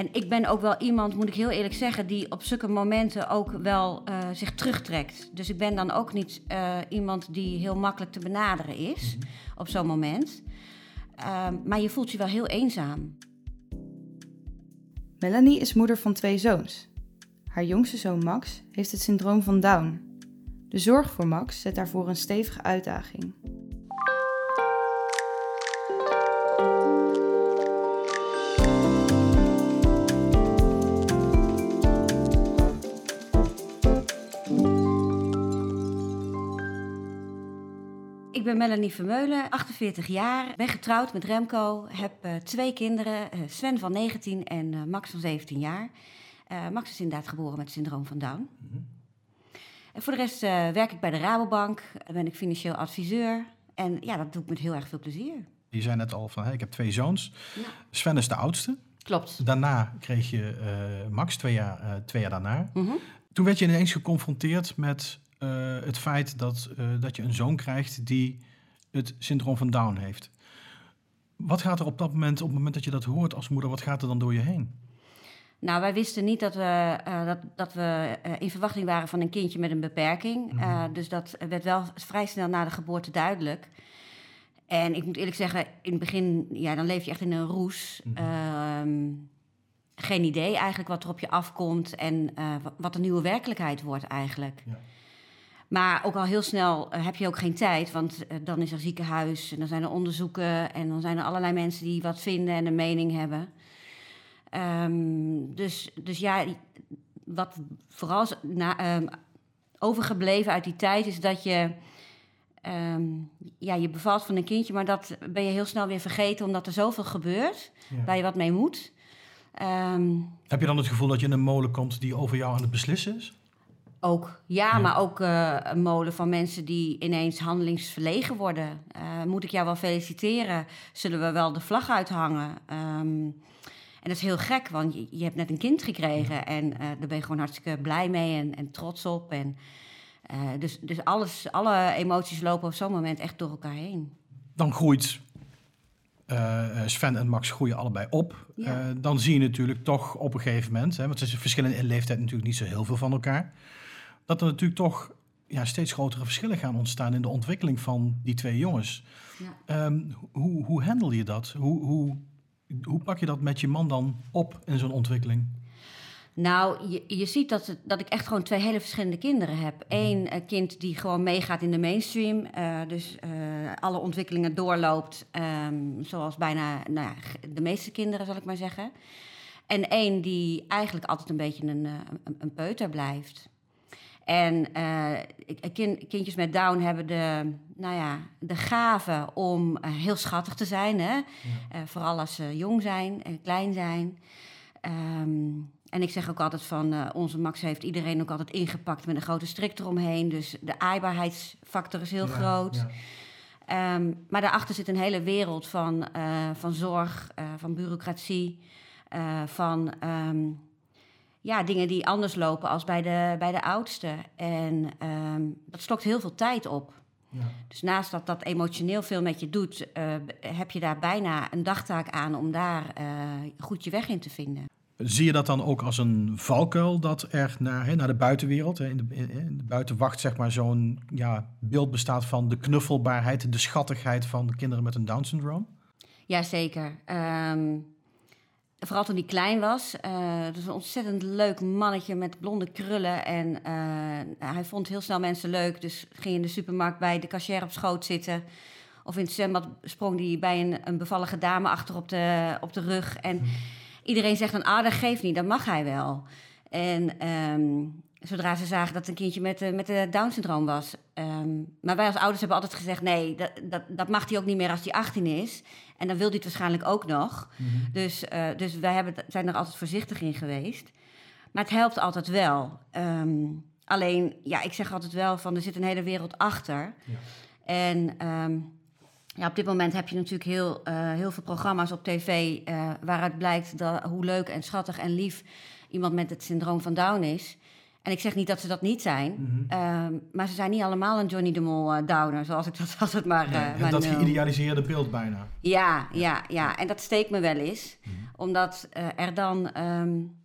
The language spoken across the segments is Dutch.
En ik ben ook wel iemand, moet ik heel eerlijk zeggen, die op zulke momenten ook wel uh, zich terugtrekt. Dus ik ben dan ook niet uh, iemand die heel makkelijk te benaderen is mm -hmm. op zo'n moment. Uh, maar je voelt je wel heel eenzaam. Melanie is moeder van twee zoons. Haar jongste zoon Max heeft het syndroom van Down. De zorg voor Max zet daarvoor een stevige uitdaging. Ik ben Melanie Vermeulen, 48 jaar, ben getrouwd met Remco, heb uh, twee kinderen, uh, Sven van 19 en uh, Max van 17 jaar. Max is inderdaad geboren met het syndroom van Down. Mm -hmm. En voor de rest werk ik bij de Rabobank, ben ik financieel adviseur en ja, dat doe ik met heel erg veel plezier. Je zei net al van, hey, ik heb twee zoons. Ja. Sven is de oudste. Klopt. Daarna kreeg je Max, twee jaar, twee jaar daarna. Mm -hmm. Toen werd je ineens geconfronteerd met het feit dat, uh, dat je een zoon krijgt die het syndroom van Down heeft. Wat gaat er op dat moment, op het moment dat je dat hoort als moeder, wat gaat er dan door je heen? Nou, wij wisten niet dat we, uh, dat, dat we in verwachting waren van een kindje met een beperking. Mm -hmm. dus dat werd wel vrij snel na de geboorte duidelijk. En ik moet eerlijk zeggen, in het begin, ja, dan leef je echt in een roes. Mm -hmm. geen idee eigenlijk wat er op je afkomt en wat de nieuwe werkelijkheid wordt eigenlijk. Ja. Maar ook al heel snel uh, heb je ook geen tijd, want uh, dan is er ziekenhuis en dan zijn er onderzoeken en dan zijn er allerlei mensen die wat vinden en een mening hebben. Um, dus, dus ja, wat vooral na, um, overgebleven uit die tijd is dat je, um, ja, je bevalt van een kindje, maar dat ben je heel snel weer vergeten omdat er zoveel gebeurt ja. waar je wat mee moet. heb je dan het gevoel dat je in een molen komt die over jou aan het beslissen is? Ook, ja, ja. maar ook uh, een molen van mensen die ineens handelingsverlegen worden. Uh, moet ik jou wel feliciteren? Zullen we wel de vlag uithangen? Um, en dat is heel gek, want je, je hebt net een kind gekregen ja. en uh, daar ben je gewoon hartstikke blij mee en, en trots op. En, dus dus alles, alle emoties lopen op zo'n moment echt door elkaar heen. Dan groeit Sven en Max groeien allebei op. Ja. dan zie je natuurlijk toch op een gegeven moment, hè, want ze verschillen in leeftijd natuurlijk niet zo heel veel van elkaar dat er natuurlijk toch ja, steeds grotere verschillen gaan ontstaan in de ontwikkeling van die twee jongens. Ja. Um, hoe, hoe handel je dat? Hoe, hoe, hoe pak je dat met je man dan op in zo'n ontwikkeling? Nou, je, je ziet dat, het, dat ik echt gewoon twee hele verschillende kinderen heb. Eén uh, kind die gewoon meegaat in de mainstream, uh, dus uh, alle ontwikkelingen doorloopt, um, zoals bijna nou ja, de meeste kinderen, zal ik maar zeggen. En één die eigenlijk altijd een beetje een, een, een peuter blijft. En uh, kind, kindjes met Down hebben de, nou ja, de gave om uh, heel schattig te zijn. Hè? Ja. Uh, vooral als ze jong zijn en klein zijn. Um, en ik zeg ook altijd van, onze Max heeft iedereen ook altijd ingepakt met een grote strik eromheen. Dus de aaibaarheidsfactor is heel ja, groot. Ja. Um, maar daarachter zit een hele wereld van, van zorg, van bureaucratie, van... Um, ja, dingen die anders lopen als bij de, bij de oudste. En um, dat stokt heel veel tijd op. Ja. Dus naast dat dat emotioneel veel met je doet, uh, heb je daar bijna een dagtaak aan om daar uh, goed je weg in te vinden. Zie je dat dan ook als een valkuil dat er naar, hè, naar de buitenwereld, hè, in, de, in de buitenwacht, zeg maar, zo'n ja, beeld bestaat van de knuffelbaarheid, de schattigheid van de kinderen met een Down-syndroom? Jazeker. Um, Vooral toen hij klein was. Uh, dat was een ontzettend leuk mannetje met blonde krullen. En uh, hij vond heel snel mensen leuk. Dus ging in de supermarkt bij de cashier op schoot zitten. Of in het zwembad sprong hij bij een, een bevallige dame achter op de, op de rug. En hmm. iedereen zegt dan, ah, dat geeft niet, dat mag hij wel. En um, zodra ze zagen dat het een kindje met, uh, met de Down-syndroom was. Um, maar wij als ouders hebben altijd gezegd... nee, dat, dat, dat mag hij ook niet meer als hij 18 is. En dan wil hij het waarschijnlijk ook nog. Mm -hmm. Dus, uh, dus wij hebben, zijn er altijd voorzichtig in geweest. Maar het helpt altijd wel. Um, alleen, ja, ik zeg altijd wel van... er zit een hele wereld achter. Ja. En... Um, ja, op dit moment heb je natuurlijk heel, uh, heel veel programma's op tv... Uh, waaruit blijkt dat, hoe leuk en schattig en lief iemand met het syndroom van Down is... En ik zeg niet dat ze dat niet zijn, mm -hmm. um, maar ze zijn niet allemaal een Johnny de Mol uh, downer, zoals ik dat altijd maar. Nee, uh, dat geïdealiseerde beeld bijna. Ja, ja, ja. En dat steekt me wel eens. Mm -hmm. Omdat uh, er dan, um,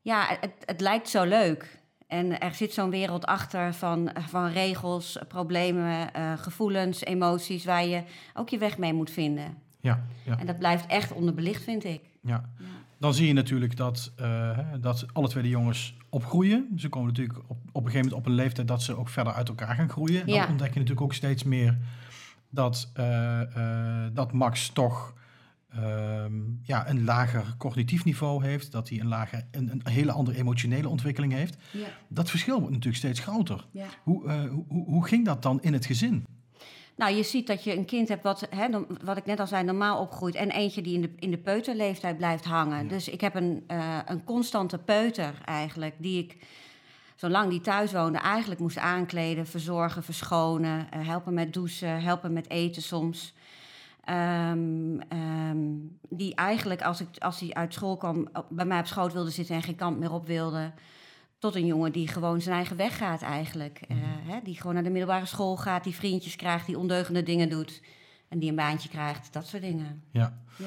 ja, het, het lijkt zo leuk. En er zit zo'n wereld achter van, van regels, problemen, gevoelens, emoties, waar je ook je weg mee moet vinden. Ja, ja. En dat blijft echt onderbelicht, vind ik. Ja. ja. Dan zie je natuurlijk dat, uh, dat alle twee de jongens opgroeien. Ze komen natuurlijk op, op een gegeven moment op een leeftijd dat ze ook verder uit elkaar gaan groeien. Dan ontdek je natuurlijk ook steeds meer dat, uh, dat Max toch Ehm, ja, een lager cognitief niveau heeft, dat hij een, lager, een, een hele andere emotionele ontwikkeling heeft. Ja. Dat verschil wordt natuurlijk steeds groter. Ja. Hoe, hoe, hoe ging dat dan in het gezin? Nou, je ziet dat je een kind hebt wat, hè, wat ik net al zei, normaal opgroeit. En eentje die in de, in de peuterleeftijd blijft hangen. Dus ik heb een, uh, een constante peuter eigenlijk, die ik, zolang die thuis woonde, eigenlijk moest aankleden, verzorgen, verschonen. Uh, helpen met douchen, helpen met eten soms. Um, um, die eigenlijk, als, ik, als hij uit school kwam, bij mij op schoot wilde zitten en geen kant meer op wilde. Tot een jongen die gewoon zijn eigen weg gaat eigenlijk. Uh, hè, die gewoon naar de middelbare school gaat, die vriendjes krijgt, die ondeugende dingen doet. En die een baantje krijgt, dat soort dingen. Ja. ja.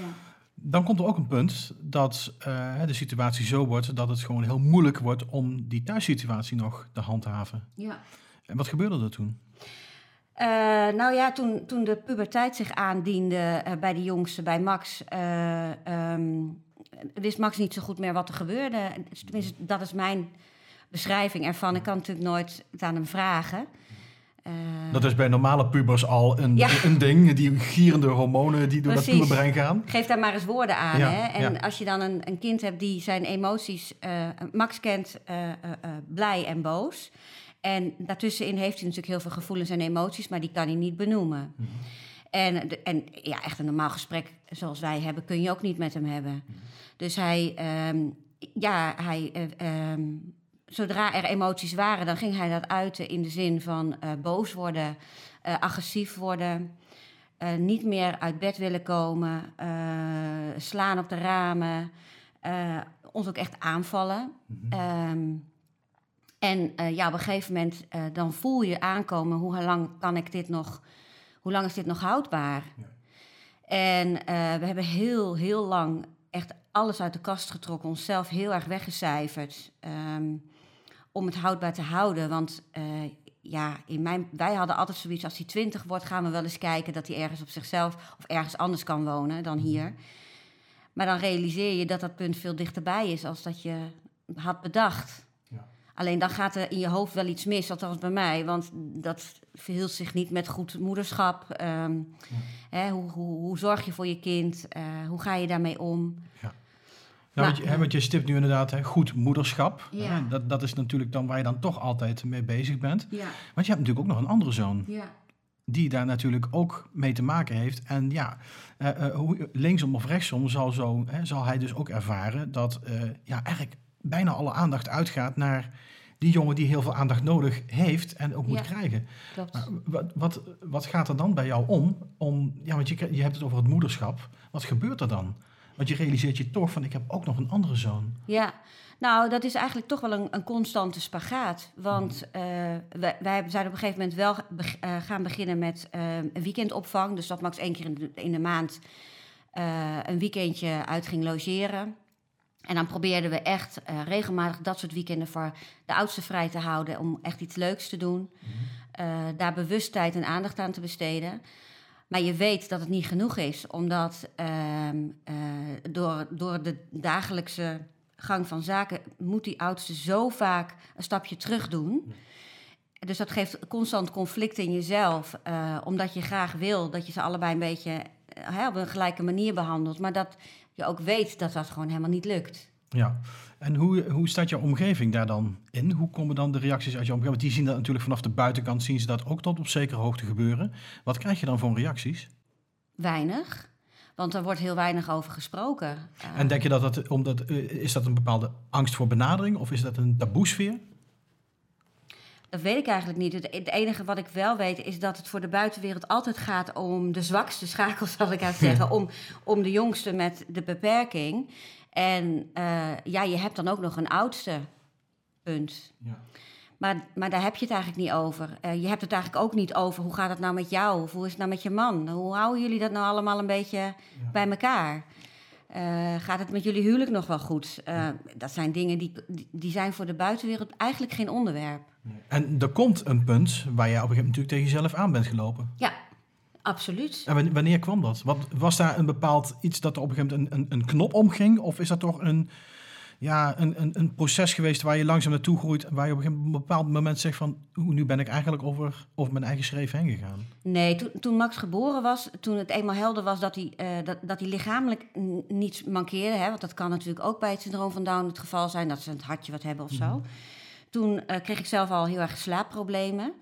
Dan komt er ook een punt dat uh, de situatie zo wordt dat het gewoon heel moeilijk wordt om die thuissituatie nog te handhaven. Ja. En wat gebeurde er toen? Uh, nou ja, toen, toen de puberteit zich aandiende uh, bij de jongste, bij Max, um, wist Max niet zo goed meer wat er gebeurde. Tenminste, dat is mijn beschrijving ervan. Ik kan natuurlijk nooit het aan hem vragen. dat is bij normale pubers al een, ja. een ding, die gierende hormonen die door Precies. dat puberbrein gaan. Geef daar maar eens woorden aan. Ja, hè? En ja. als je dan een, een kind hebt die zijn emoties, Max kent blij en boos. En daartussenin heeft hij natuurlijk heel veel gevoelens en emoties, maar die kan hij niet benoemen. Mhm. En, en ja, echt een normaal gesprek zoals wij hebben, kun je ook niet met hem hebben. Mhm. Dus hij, um, ja, hij, um, zodra er emoties waren, dan ging hij dat uiten in de zin van uh, boos worden, uh, agressief worden, uh, niet meer uit bed willen komen, slaan op de ramen, ons ook echt aanvallen. Mm -hmm. En ja, op een gegeven moment dan voel je aankomen hoe lang kan ik dit nog, hoe lang is dit nog houdbaar? Ja. En we hebben heel, heel lang echt alles uit de kast getrokken, onszelf heel erg weggecijferd um, om het houdbaar te houden. Want ja, in mijn, wij hadden altijd zoiets, als hij twintig wordt, gaan we wel eens kijken dat hij ergens op zichzelf of ergens anders kan wonen dan hier. Mhm. Maar dan realiseer je dat dat punt veel dichterbij is als dat je had bedacht. Alleen dan gaat er in je hoofd wel iets mis, althans bij mij. Want dat verhield zich niet met goed moederschap. Um, ja. hè, hoe, hoe, hoe, zorg je voor je kind? Uh, hoe ga je daarmee om? Ja. Nou, want, je, hè, want je stipt nu inderdaad hè, goed moederschap. Ja. Hè, dat, dat is natuurlijk dan waar je dan toch altijd mee bezig bent. Ja. Want je hebt natuurlijk ook nog een andere zoon. Ja. Die daar natuurlijk ook mee te maken heeft. En ja, uh, uh, hoe, linksom of rechtsom zal, zo, hè, zal hij dus ook ervaren dat ja, eigenlijk bijna alle aandacht uitgaat naar die jongen die heel veel aandacht nodig heeft en ook moet krijgen. Klopt. wat, wat, wat gaat er dan bij jou om? om ja, want je, je hebt het over het moederschap. Wat gebeurt er dan? Want je realiseert je toch van, ik heb ook nog een andere zoon. Ja, nou, dat is eigenlijk toch wel een, een constante spagaat. Want uh, wij, wij, zijn op een gegeven moment wel uh, gaan beginnen met uh, een weekendopvang. Dus dat Max één keer in de, in de maand een weekendje uit ging logeren. En dan probeerden we echt regelmatig dat soort weekenden voor de oudste vrij te houden. Om echt iets leuks te doen. Uh, daar bewust tijd en aandacht aan te besteden. Maar je weet dat het niet genoeg is, omdat uh, door, door de dagelijkse gang van zaken moet die oudste zo vaak een stapje terug doen. Dus dat geeft constant conflict in jezelf, omdat je graag wil dat je ze allebei een beetje op een gelijke manier behandelt. Maar dat je ook weet dat dat gewoon helemaal niet lukt. Ja, en hoe, hoe staat jouw omgeving daar dan in? Hoe komen dan de reacties uit je omgeving? Want die zien dat natuurlijk vanaf de buitenkant, zien ze dat ook tot op zekere hoogte gebeuren. Wat krijg je dan voor reacties? Weinig. Want er wordt heel weinig over gesproken. En denk je dat dat, omdat, eh, is dat een bepaalde angst voor benadering of is dat een taboesfeer? Dat weet ik eigenlijk niet. Het, enige wat ik wel weet is dat het voor de buitenwereld altijd gaat om de zwakste schakel, zal ik uit zeggen. om, om de jongste met de beperking. En uh, ja, je hebt dan ook nog een oudste. Punt. Ja. Maar, maar daar heb je het eigenlijk niet over. Uh, je hebt het eigenlijk ook niet over hoe gaat het nou met jou? Of hoe is het nou met je man? Hoe houden jullie dat nou allemaal een beetje ja. bij elkaar? Eh, gaat het met jullie huwelijk nog wel goed? Dat zijn dingen die, die zijn voor de buitenwereld eigenlijk geen onderwerp. En er komt een punt waar je op een gegeven moment natuurlijk tegen jezelf aan bent gelopen. Ja, absoluut. En wanneer kwam dat? Wat, was daar een bepaald iets dat er op een gegeven moment een, een, een knop omging? Of is dat toch een, ja, een, een, een proces geweest waar je langzaam naartoe groeit, waar je op een bepaald moment zegt van, nu ben ik eigenlijk over, over mijn eigen schreef heen gegaan? Nee, toen, toen Max geboren was, toen het eenmaal helder was dat hij, uh, dat, dat hij lichamelijk niets mankeerde, hè, want dat kan natuurlijk ook bij het syndroom van Down het geval zijn, dat ze het hartje wat hebben of zo. Mhm. Toen uh, kreeg ik zelf al heel erg slaapproblemen.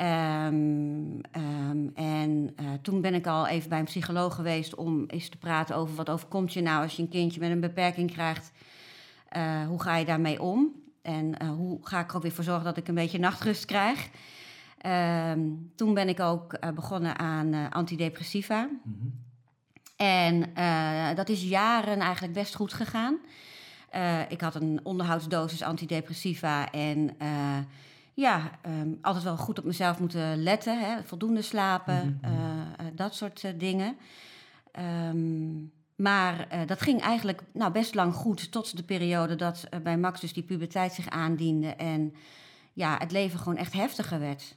Um, um, en uh, toen ben ik al even bij een psycholoog geweest om eens te praten over wat overkomt je nou als je een kindje met een beperking krijgt uh, hoe ga je daarmee om? En uh, hoe ga ik er ook weer voor zorgen dat ik een beetje nachtrust krijg? Um, toen ben ik ook begonnen aan antidepressiva. Mm -hmm. En dat is jaren eigenlijk best goed gegaan. ik had een onderhoudsdosis antidepressiva en ja, um, altijd wel goed op mezelf moeten letten. Hè? Voldoende slapen, mm -hmm. dat soort dingen. Um, maar uh, dat ging eigenlijk nou, best lang goed tot de periode dat uh, bij Max dus die puberteit zich aandiende en ja, het leven gewoon echt heftiger werd.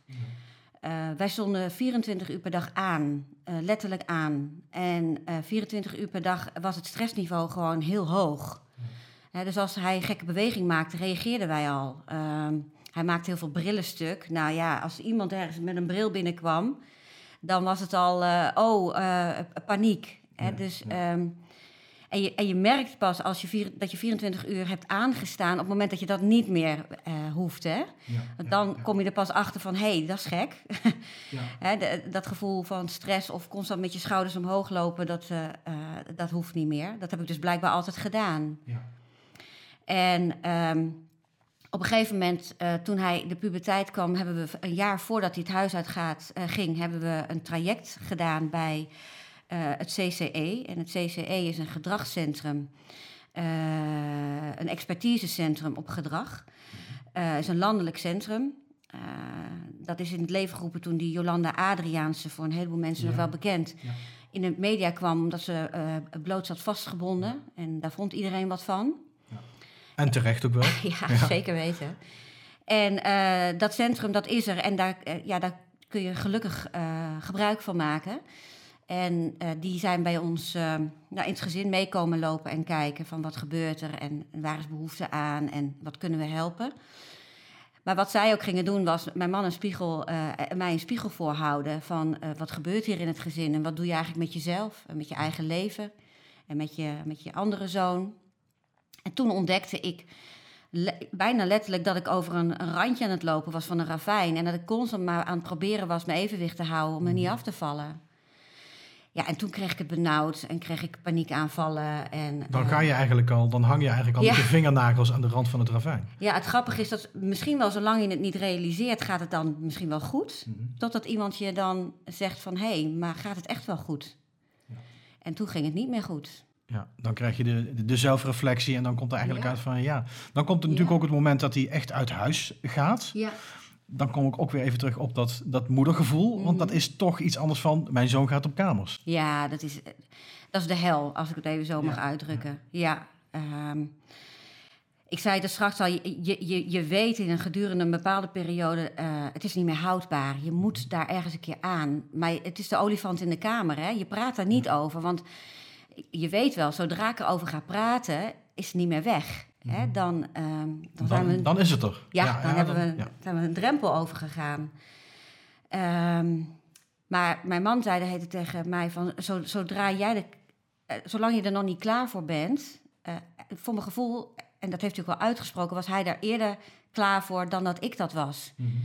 Uh, wij stonden 24 uur per dag aan, letterlijk aan. En 24 uur per dag was het stressniveau gewoon heel hoog. dus als hij gekke beweging maakte, reageerden wij al. Ehm, hij maakte heel veel brillen stuk. Nou ja, als iemand ergens met een bril binnenkwam, dan was het al, oh, paniek. Hè? dus, ehm, en, je, en je merkt pas als je vier, dat je 24 uur hebt aangestaan... op het moment dat je dat niet meer uh, hoeft. Hè? Want dan kom je er pas achter van, hé, hey, dat is gek. Hè, de, dat gevoel van stress of constant met je schouders omhoog lopen... dat, dat hoeft niet meer. Dat heb ik dus blijkbaar altijd gedaan. En... Um, op een gegeven moment, uh, toen hij de puberteit kwam, hebben we een jaar voordat hij het huis uitgaat, uh, ging, hebben we een traject gedaan bij uh, het CCE. En het CCE is een gedragscentrum, een expertisecentrum op gedrag. Het is een landelijk centrum. dat is in het leven geroepen toen die Jolanda Adriaanse, voor een heleboel mensen ja. nog wel bekend, ja. in de media kwam omdat ze bloot zat vastgebonden. En daar vond iedereen wat van. En terecht ook wel. ja, zeker weten. En dat centrum, dat is er. En daar, ja, daar kun je gelukkig gebruik van maken. En uh, die zijn bij ons uh, nou, in het gezin meekomen lopen en kijken van wat gebeurt er en waar is behoefte aan en wat kunnen we helpen. Maar wat zij ook gingen doen was mijn man een spiegel, uh, mij een spiegel voorhouden van wat gebeurt hier in het gezin en wat doe je eigenlijk met jezelf en met je eigen leven en met je, met je andere zoon. En toen ontdekte ik le bijna letterlijk dat ik over een, een, randje aan het lopen was van een ravijn en dat ik constant maar aan het proberen was mijn evenwicht te houden om er niet af te vallen. Ja, en toen kreeg ik het benauwd en kreeg ik paniekaanvallen. En, dan ga je eigenlijk al, dan hang je eigenlijk al ja. met je vingernagels aan de rand van het ravijn. Ja, het grappige is dat misschien wel zolang je het niet realiseert, gaat het dan misschien wel goed. Mm -hmm. Totdat iemand je dan zegt van, hé, hey, maar gaat het echt wel goed? Ja. En toen ging het niet meer goed. Ja, dan krijg je de, de, de zelfreflectie en dan komt er eigenlijk ja. uit van, ja. Dan komt er natuurlijk ook het moment dat hij echt uit huis gaat. Ja dan kom ik ook weer even terug op dat, dat moedergevoel. Mm. Want dat is toch iets anders van mijn zoon gaat op kamers. Ja, dat is, dat is de hel, als ik het even zo mag uitdrukken. Ja, um, ik zei het straks al, je, je, je weet in een gedurende een bepaalde periode, uh, het is niet meer houdbaar. Je moet daar ergens een keer aan. Maar het is de olifant in de kamer, hè? je praat daar niet over. Want je weet wel, zodra ik erover ga praten, is het niet meer weg. Hè, mhm. dan, uh, dan, dan, zijn we, dan is het er. Ja, ja dan, ja, hebben we, zijn we een drempel overgegaan. Um, maar mijn man zei heette tegen mij van, zo, zodra jij de, uh, zolang je er nog niet klaar voor bent, uh, voor mijn gevoel, en dat heeft hij ook wel uitgesproken, was hij daar eerder klaar voor dan dat ik dat was. Mm -hmm.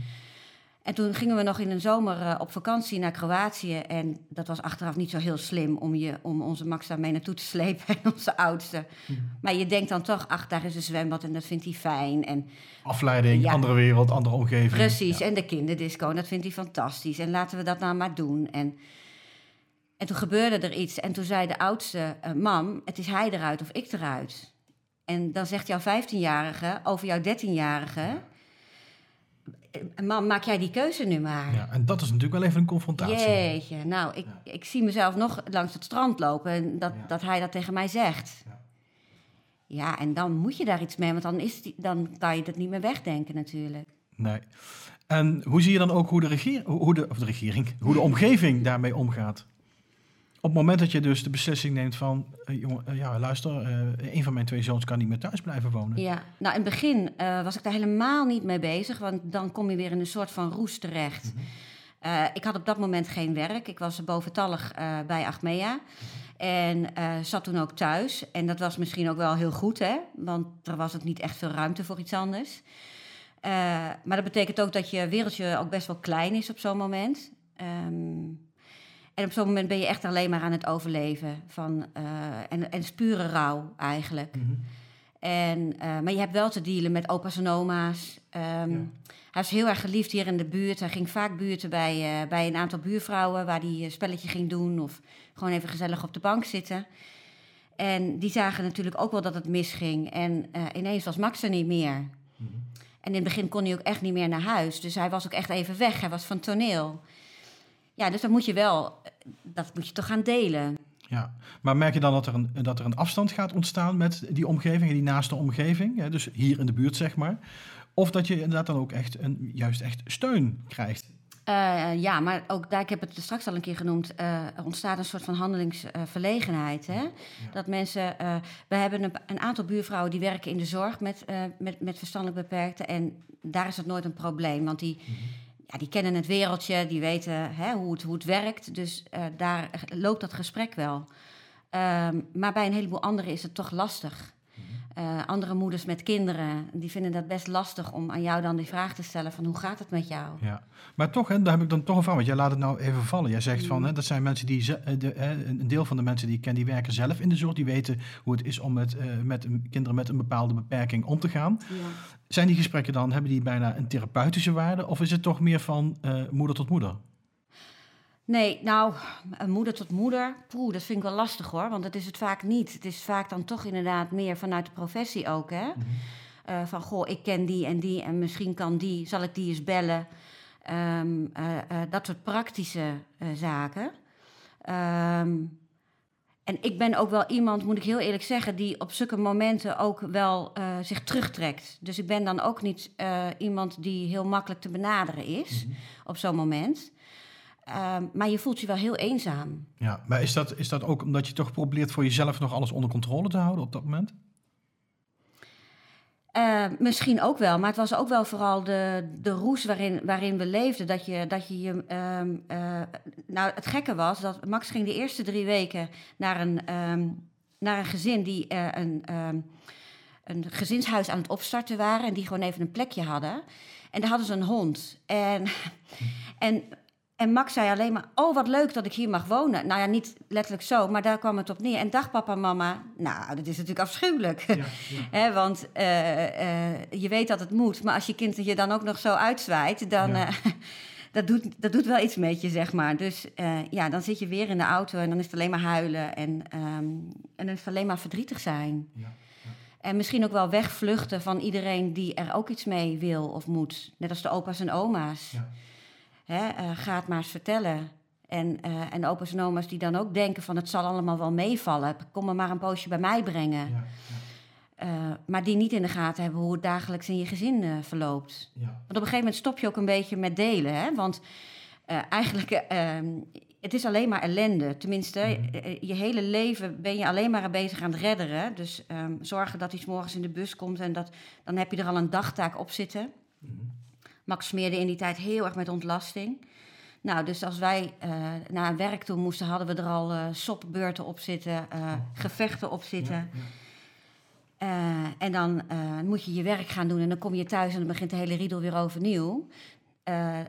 En toen gingen we nog in een zomer uh, op vakantie naar Kroatië. En dat was achteraf niet zo heel slim om, je, om onze Max daarmee naartoe te slepen. En onze oudste. Ja. Maar je denkt dan toch, ach, daar is een zwembad en dat vindt hij fijn. En, Afleiding, ja. andere wereld, andere omgeving. Precies, ja. en de kinderdisco, dat vindt hij fantastisch. En laten we dat nou maar doen. En, en toen gebeurde er iets. En toen zei de oudste, uh, mam, het is hij eruit of ik eruit. En dan zegt jouw 15-jarige over jouw 13-jarige man, maak jij die keuze nu maar. Ja, en dat is natuurlijk wel even een confrontatie. Jeetje, nou, ik, ik zie mezelf nog langs het strand lopen en dat, Ja. dat hij dat tegen mij zegt. Ja. Ja, en dan moet je daar iets mee, want dan, is die, dan kan je dat niet meer wegdenken natuurlijk. Nee. En hoe zie je dan ook hoe de, regeer, hoe de, of de regering, hoe de omgeving daarmee omgaat? Op het moment dat je dus de beslissing neemt van, eh, jongen, eh, ja, luister, eh, een van mijn twee zoons kan niet meer thuis blijven wonen. Ja, nou in het begin was ik daar helemaal niet mee bezig, want dan kom je weer in een soort van roes terecht. Eh, ik had op dat moment geen werk. Ik was boventallig bij Achmea. En zat toen ook thuis. En dat was misschien ook wel heel goed, hè? Want er was ook niet echt veel ruimte voor iets anders. Maar dat betekent ook dat je wereldje ook best wel klein is op zo'n moment. Ehm, en op zo'n moment ben je echt alleen maar aan het overleven. Van, eh, en, en is pure rouw eigenlijk. Mhm. En, eh, maar je hebt wel te dealen met opa's en oma's. Ehm, Ja. Hij is heel erg geliefd hier in de buurt. Hij ging vaak buurten bij, eh, bij een aantal buurvrouwen... waar hij een spelletje ging doen of gewoon even gezellig op de bank zitten. En die zagen natuurlijk ook wel dat het misging. En ineens was Max er niet meer. Mhm. En in het begin kon hij ook echt niet meer naar huis. Dus hij was ook echt even weg. Hij was van toneel. Ja, dus dan moet je wel... Dat moet je toch gaan delen. Ja, maar merk je dan dat er, een, dat er een afstand gaat ontstaan met die omgeving, die naaste omgeving, hè, dus hier in de buurt zeg maar, of dat je inderdaad dan ook echt een, juist echt steun krijgt? Eh, ja, maar ook daar, ik heb het straks al een keer genoemd, eh, er ontstaat een soort van handelingsverlegenheid. hè? Dat mensen, eh, we hebben een, een aantal buurvrouwen die werken in de zorg met, eh, met, met verstandelijk beperkten. En daar is het nooit een probleem, want die, ja, die kennen het wereldje, die weten hè, hoe, het, hoe het werkt. Dus eh, daar loopt dat gesprek wel. Ehm, maar bij een heleboel anderen is het toch lastig. Eh, andere moeders met kinderen, die vinden dat best lastig om aan jou dan die vraag te stellen van hoe gaat het met jou? Ja, maar toch, hè, daar heb ik dan toch een vraag, want jij laat het nou even vallen. Jij zegt van, hè, dat zijn mensen die, eh, de, een deel van de mensen die ik ken, die werken zelf in de zorg, die weten hoe het is om met, eh, met kinderen met een bepaalde beperking om te gaan. Ja. Zijn die gesprekken dan, hebben die bijna een therapeutische waarde, of is het toch meer van moeder tot moeder? Nee, nou, moeder tot moeder, poeh, dat vind ik wel lastig hoor. Want dat is het vaak niet. Het is vaak dan toch inderdaad meer vanuit de professie ook, hè. Eh, van, goh, ik ken die en die en misschien kan die, zal ik die eens bellen. Ehm, eh, eh, dat soort praktische zaken. Ehm, en ik ben ook wel iemand, moet ik heel eerlijk zeggen, die op zulke momenten ook wel zich terugtrekt. Dus ik ben dan ook niet iemand die heel makkelijk te benaderen is op zo'n moment. Ehm, maar je voelt je wel heel eenzaam. Ja, maar is dat, is dat ook omdat je toch probeert voor jezelf nog alles onder controle te houden op dat moment? Eh, misschien ook wel, maar het was ook wel vooral de, de roes waarin, waarin we leefden. Dat je dat je. je, ehm, eh, nou, het gekke was dat Max ging de eerste drie weken naar een, ehm, naar een gezin die eh, een, ehm, een gezinshuis aan het opstarten waren. En die gewoon even een plekje hadden. En daar hadden ze een hond. En, en, en Max zei alleen maar: Oh, wat leuk dat ik hier mag wonen. Nou ja, niet letterlijk zo, maar daar kwam het op neer. En dag, papa en mama. Nou, dat is natuurlijk afschuwelijk. Hè, want eh, eh, je weet dat het moet, maar als je kind je dan ook nog zo uitzwaait, dan. Ja. eh, dat, doet, dat doet wel iets met je, zeg maar. Dus ja, dan zit je weer in de auto en dan is het alleen maar huilen en, ehm, en dan is het alleen maar verdrietig zijn. Ja, En misschien ook wel wegvluchten van iedereen die er ook iets mee wil of moet. Net als de opa's en oma's. Hè, eh, ga het maar eens vertellen. En, eh, en opa's en oma's die dan ook denken van het zal allemaal wel meevallen. Kom maar maar een poosje bij mij brengen. Ja, Eh, maar die niet in de gaten hebben hoe het dagelijks in je gezin verloopt. ja, Want op een gegeven moment stop je ook een beetje met delen. Hè? Want eigenlijk, eh, ehm, het is alleen maar ellende. Tenminste, Mhm. je hele leven ben je alleen maar bezig aan het redderen. Dus ehm, zorgen dat hij 's morgens in de bus komt en dat, dan heb je er al een dagtaak op zitten. Mhm. Max smeerde in die tijd heel erg met ontlasting. Nou, dus als wij eh, naar werk toe moesten, hadden we er al eh sopbeurten op zitten, eh, gevechten op zitten. Ja, ja. En dan moet je je werk gaan doen en dan kom je thuis en dan begint de hele riedel weer overnieuw.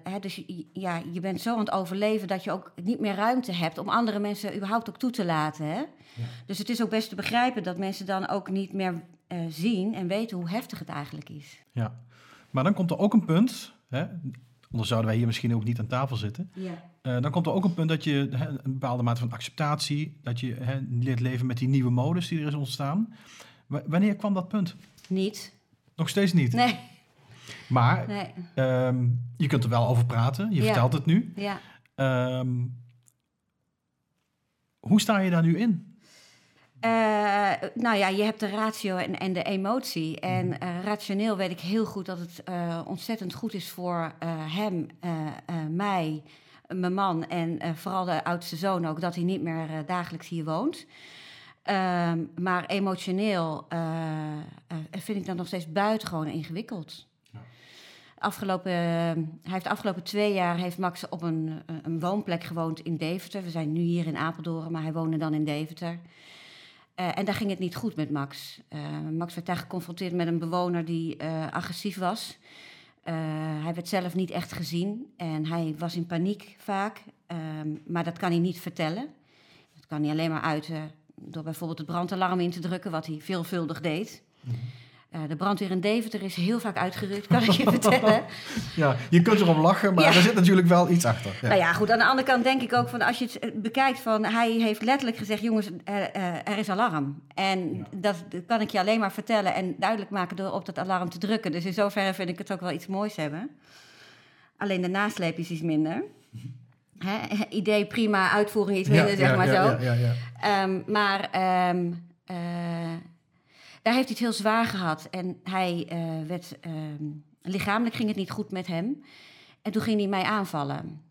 Hè, dus je, ja, je bent zo aan het overleven dat je ook niet meer ruimte hebt om andere mensen überhaupt ook toe te laten. Hè? Dus het is ook best te begrijpen dat mensen dan ook niet meer zien en weten hoe heftig het eigenlijk is. Ja, maar dan komt er ook een punt, hè, anders zouden wij hier misschien ook niet aan tafel zitten. Ja. Eh, dan komt er ook een punt dat je hè, een bepaalde mate van acceptatie, dat je hè, leert leven met die nieuwe modus die er is ontstaan. W- wanneer kwam dat punt? Niet? Nog steeds niet. Nee. Maar Nee. ehm, je kunt er wel over praten. Je Ja. vertelt het nu. Ja. Ehm, hoe sta je daar nu in? Eh, nou ja, je hebt de ratio en, en de emotie. En eh, rationeel weet ik heel goed dat het eh, ontzettend goed is voor hem, mij, mijn man en vooral de oudste zoon ook, dat hij niet meer dagelijks hier woont. Ehm, maar emotioneel vind ik dat nog steeds buitengewoon ingewikkeld. Afgelopen, hij heeft de afgelopen twee jaar heeft Max op een, een woonplek gewoond in Deventer. We zijn nu hier in Apeldoorn, maar hij woonde dan in Deventer. Eh, en daar ging het niet goed met Max. Eh, Max werd daar geconfronteerd met een bewoner die eh, agressief was. Hij werd zelf niet echt gezien en hij was in paniek vaak. Ehm, maar dat kan hij niet vertellen. Dat kan hij alleen maar uiten door bijvoorbeeld het brandalarm in te drukken, wat hij veelvuldig deed. Eh, de brandweer in Deventer is heel vaak uitgerukt, kan ik je vertellen. Ja, je kunt erom lachen, maar Ja. er zit natuurlijk wel iets achter. Ja. Nou ja, goed. Aan de andere kant denk ik ook van als je het eh, bekijkt van hij heeft letterlijk gezegd, jongens, eh, eh, er is alarm. En Ja. dat kan ik je alleen maar vertellen en duidelijk maken door op dat alarm te drukken. Dus in zoverre vind ik het ook wel iets moois hebben. Alleen de nasleep is iets minder. Hè? Idee prima, uitvoering iets minder, zeg maar zo. Ja, ja, ja. Ehm, maar ehm, eh, daar heeft hij het heel zwaar gehad. En hij eh, werd, ehm, lichamelijk ging het niet goed met hem. En toen ging hij mij aanvallen.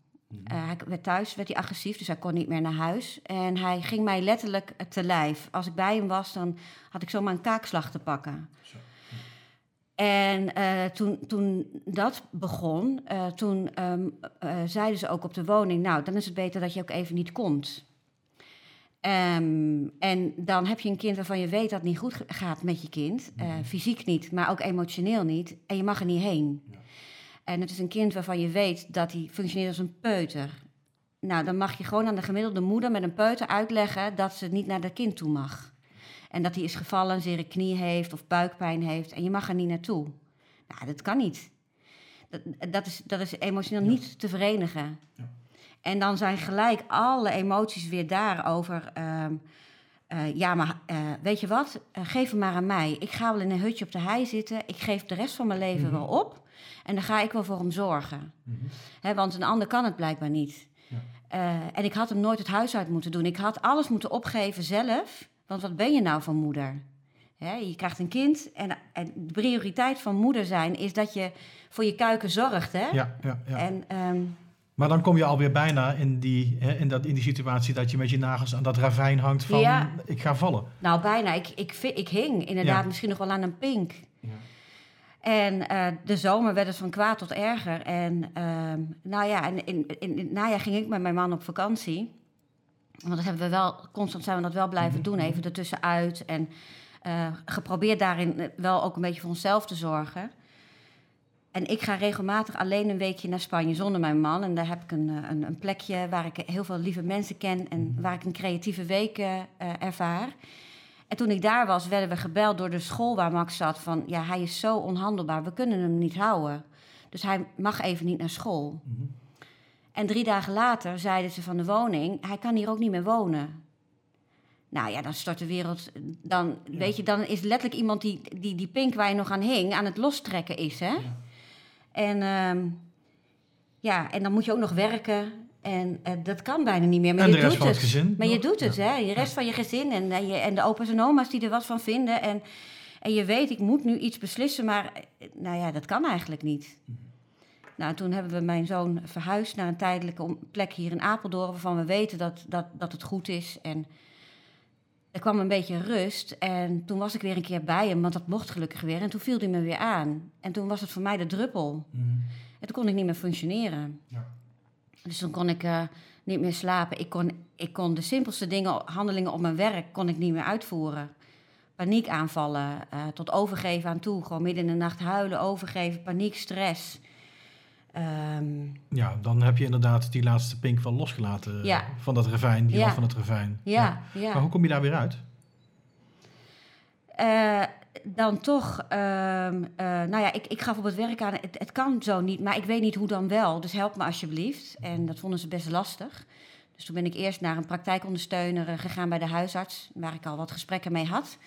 Eh, hij werd thuis, werd hij agressief, dus hij kon niet meer naar huis. En hij ging mij letterlijk te lijf. Als ik bij hem was, dan had ik zomaar een kaakslag te pakken. En eh, toen, toen dat begon, toen ehm, eh, zeiden ze ook op de woning... nou, dan is het beter dat je ook even niet komt. Ehm, en dan heb je een kind waarvan je weet dat het niet goed gaat met je kind. Eh, fysiek niet, maar ook emotioneel niet. En je mag er niet heen. En het is een kind waarvan je weet dat hij functioneert als een peuter. Nou, dan mag je gewoon aan de gemiddelde moeder met een peuter uitleggen... dat ze niet naar dat kind toe mag. En dat hij is gevallen, een zere knie heeft of buikpijn heeft. En je mag er niet naartoe. Nou, dat kan niet. Dat, dat, is, dat is emotioneel niet te verenigen. Ja. En dan zijn gelijk alle emoties weer daarover. ehm eh, ja, maar eh, weet je wat? Eh, geef hem maar aan mij. Ik ga wel in een hutje op de hei zitten. Ik geef de rest van mijn leven Mhm. wel op. En dan ga ik wel voor hem zorgen. Hè, want een ander kan het blijkbaar niet. Ja. En ik had hem nooit het huis uit moeten doen. Ik had alles moeten opgeven zelf. Want wat ben je nou van moeder? Hè, je krijgt een kind en, en de prioriteit van moeder zijn is dat je voor je kuiken zorgt. Hè? Ja, ja, ja. En ehm, Maar dan kom je alweer bijna in die, hè, in, dat, in die situatie dat je met je nagels aan dat ravijn hangt van Ja. ik ga vallen. nou, bijna. Ik, ik, ik hing inderdaad Ja. misschien nog wel aan een pink. Ja. En eh, de zomer werd het van kwaad tot erger. En ehm, nou ja, en in, in, in najaar ging ik met mijn man op vakantie. Want dat hebben we wel, constant zijn we dat wel blijven doen, even ertussenuit. En eh, geprobeerd daarin wel ook een beetje voor onszelf te zorgen. En ik ga regelmatig alleen een weekje naar Spanje zonder mijn man. En daar heb ik een, eh, een, een plekje waar ik heel veel lieve mensen ken en waar ik een creatieve week eh, eh, ervaar. En toen ik daar was, werden we gebeld door de school waar Max zat van... ja, hij is zo onhandelbaar, we kunnen hem niet houden. Dus hij mag even niet naar school. En drie dagen later zeiden ze van de woning... hij kan hier ook niet meer wonen. Nou ja, dan stort de wereld... Dan, weet je, dan is letterlijk iemand die, die die pink waar je nog aan hing... aan het lostrekken is, hè? En, ehm, ja, en dan moet je ook nog werken... En eh, dat kan bijna niet meer. Maar En je de rest doet van het. het gezin Maar je doet het, Ja. hè? Je rest van je gezin en, en, je, en de opa's en oma's die er wat van vinden. En, en je weet, ik moet nu iets beslissen, maar eh, nou ja, dat kan eigenlijk niet. Nou, toen hebben we mijn zoon verhuisd naar een tijdelijke plek hier in Apeldoorn, waarvan we weten dat, dat, dat het goed is. En er kwam een beetje rust. En toen was ik weer een keer bij hem, want dat mocht gelukkig weer. En toen viel hij me weer aan. En toen was het voor mij de druppel. Mhm. En toen kon ik niet meer functioneren. Ja. Dus toen kon ik eh, niet meer slapen. Ik kon, ik kon de simpelste dingen, handelingen op mijn werk, kon ik niet meer uitvoeren. Paniekaanvallen, eh, tot overgeven aan toe. Gewoon midden in de nacht huilen, overgeven, paniek, stress. Ehm, Ja, dan heb je inderdaad die laatste pink wel losgelaten Ja. van dat ravijn, die Ja. van het ravijn. ja, ja. Maar hoe kom je daar weer uit? Eh, dan toch, ehm, eh, nou ja, ik, ik gaf op het werk aan, het, het kan zo niet, maar ik weet niet hoe dan wel. Dus help me alsjeblieft. En dat vonden ze best lastig. Dus toen ben ik eerst naar een praktijkondersteuner eh, gegaan bij de huisarts, waar ik al wat gesprekken mee had.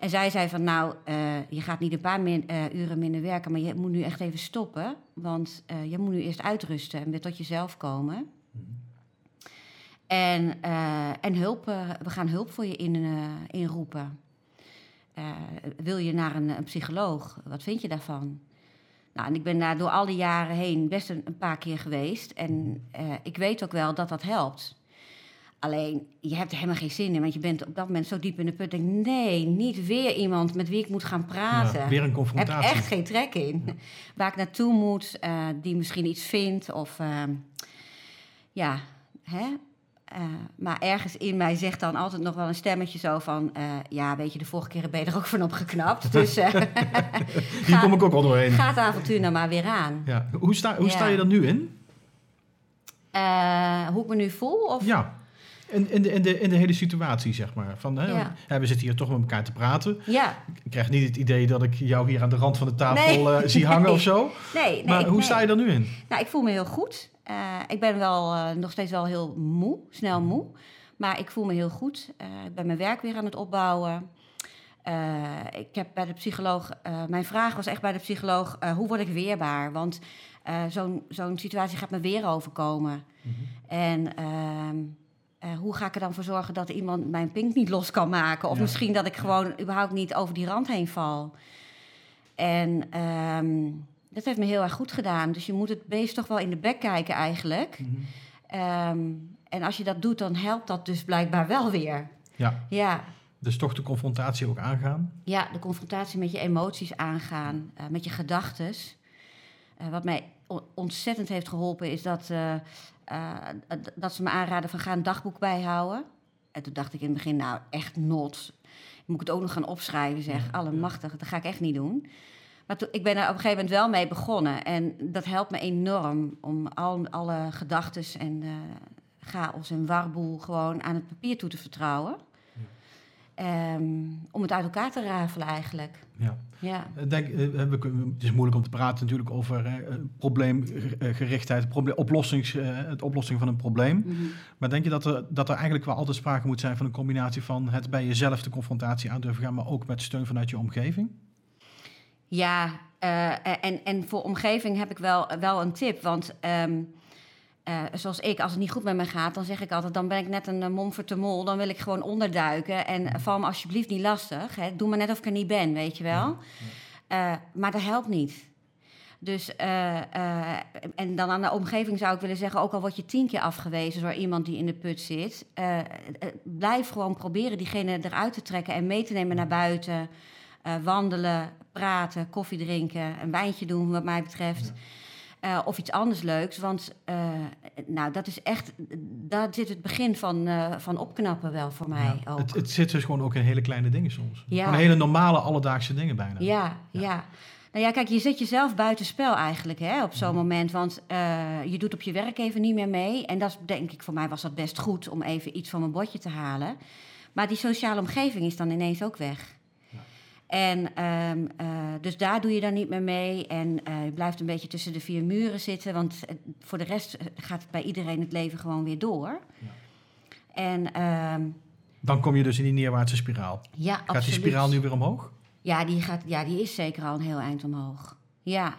En zij zei van, nou, eh, je gaat niet een paar min, eh, uren minder werken, maar je moet nu echt even stoppen. Want eh, je moet nu eerst uitrusten en weer tot jezelf komen. En, eh, en hulp, we gaan hulp voor je in, inroepen. Wil je naar een, een psycholoog? Wat vind je daarvan? Nou, en ik ben daar door al die jaren heen best een, een paar keer geweest. En eh, ik weet ook wel dat dat helpt. Alleen, je hebt er helemaal geen zin in, want je bent op dat moment zo diep in de put. Denk, nee, niet weer iemand met wie ik moet gaan praten. Ja, weer een Ik heb confrontatie. echt geen trek in. Waar ik naartoe moet, eh, die misschien iets vindt. Of ehm, ja, hè. Eh, maar ergens in mij zegt dan altijd nog wel een stemmetje zo van... eh, ja, weet je, de vorige keer ben je er ook van opgeknapt. Dus eh, Hier kom ik ook al doorheen. ga het avontuur nou maar weer aan. Ja. Hoe, sta, hoe sta je er nu in? Hoe ik me nu voel? Of... Ja. In, in, de, in, de, in de hele situatie, zeg maar. Van, hè, Ja. we zitten hier toch met elkaar te praten. Ja, Ik krijg niet het idee dat ik jou hier aan de rand van de tafel Nee. eh, zie hangen Nee. of zo. nee. nee maar ik- hoe sta je er nu in? Nou, ik voel me heel goed. Eh, ik ben wel eh, nog steeds wel heel moe, snel moe. Maar ik voel me heel goed. Ik ben mijn werk weer aan het opbouwen. Ik heb bij de psycholoog... mijn vraag was echt bij de psycholoog... hoe word ik weerbaar? Want zo'n zo'n situatie gaat me weer overkomen. En... eh, hoe ga ik er dan voor zorgen dat iemand mijn pink niet los kan maken? Of Ja. misschien dat ik gewoon überhaupt niet over die rand heen val. En ehm, dat heeft me heel erg goed gedaan. Dus je moet het beest toch wel in de bek kijken eigenlijk. Ehm, en als je dat doet, dan helpt dat dus blijkbaar wel weer. Ja, Ja, dus toch de confrontatie ook aangaan. ja de confrontatie met je emoties aangaan, eh, met je gedachten. wat mij ontzettend heeft geholpen is dat, eh, dat ze me aanraden van ga een dagboek bijhouden. En toen dacht ik in het begin, nou echt not. Moet ik het ook nog gaan opschrijven, zeg. Ja, Allemachtig, dat ga ik echt niet doen. Maar toen, ik ben er op een gegeven moment wel mee begonnen. En dat helpt me enorm om al, alle gedachten en eh, chaos en warboel gewoon aan het papier toe te vertrouwen. Ehm, om het uit elkaar te rafelen eigenlijk. Ja. Ja. Ik Denk, eh, we kunnen- het is moeilijk om te praten natuurlijk over eh, eh, probleemgerichtheid, probleem, oplossings, eh, het oplossing van een probleem. Mhm. Maar denk je dat er, dat er eigenlijk wel altijd sprake moet zijn van een combinatie van het bij jezelf de confrontatie aan durven gaan, maar ook met steun vanuit je omgeving? Ja, eh, en, en voor omgeving heb ik wel, wel een tip. Want ehm, eh, zoals ik, als het niet goed met me gaat, dan zeg ik altijd... dan ben ik net een uh, momfort de mol, dan wil ik gewoon onderduiken. En val me alsjeblieft niet lastig. Hè. Doe maar net of ik er niet ben, weet je wel. Eh, maar dat helpt niet. Dus, eh, eh, en dan aan de omgeving zou ik willen zeggen... ook al word je tien keer afgewezen door iemand die in de put zit... eh, eh, blijf gewoon proberen diegene eruit te trekken en mee te nemen naar buiten... Eh, wandelen, praten, koffie drinken, een wijntje doen, wat mij betreft. Eh, of iets anders leuks. Want eh, nou, dat is echt, daar zit het begin van, eh, van opknappen wel voor mij Ja. ook. Het, het zit dus gewoon ook in hele kleine dingen soms. Ja. Gewoon hele normale, alledaagse dingen bijna. Ja, ja. Nou ja, kijk, je zet jezelf buitenspel eigenlijk hè, op zo'n moment. Want je doet op je werk even niet meer mee. En dat is, denk ik, voor mij was dat best goed om even iets van mijn bordje te halen. Maar die sociale omgeving is dan ineens ook weg. En ehm, eh, dus daar doe je dan niet meer mee. En eh, je blijft een beetje tussen de vier muren zitten. Want eh, voor de rest gaat bij iedereen het leven gewoon weer door. En ehm, Dan kom je dus in die neerwaartse spiraal. ja, Gaat die spiraal nu weer omhoog? Ja, die, gaat, ja, die is zeker al een heel eind omhoog. Ja,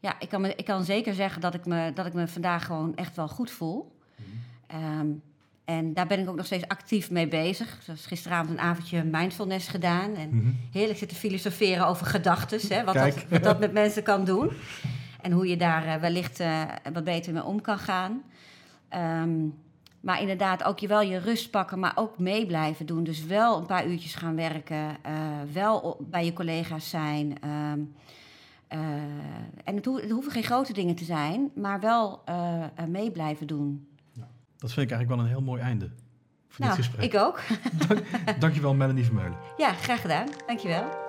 ja ik, kan me, ik kan zeker zeggen dat ik, me, dat ik me vandaag gewoon echt wel goed voel. Ehm, en daar ben ik ook nog steeds actief mee bezig. Zoals gisteravond een avondje mindfulness gedaan. En Mhm. heerlijk zitten filosoferen over gedachten. Wat, dat, wat dat met mensen kan doen. En hoe je daar eh, wellicht eh, wat beter mee om kan gaan. Ehm, maar inderdaad, ook je wel je rust pakken, maar ook mee blijven doen. Dus wel een paar uurtjes gaan werken. eh, wel bij je collega's zijn. ehm, eh, en het, het hoeven geen grote dingen te zijn, maar wel mee blijven doen. Dat vind ik eigenlijk wel een heel mooi einde voor nou, dit gesprek. ik ook. Dankjewel Melanie Vermeulen. Ja, graag gedaan. Dankjewel.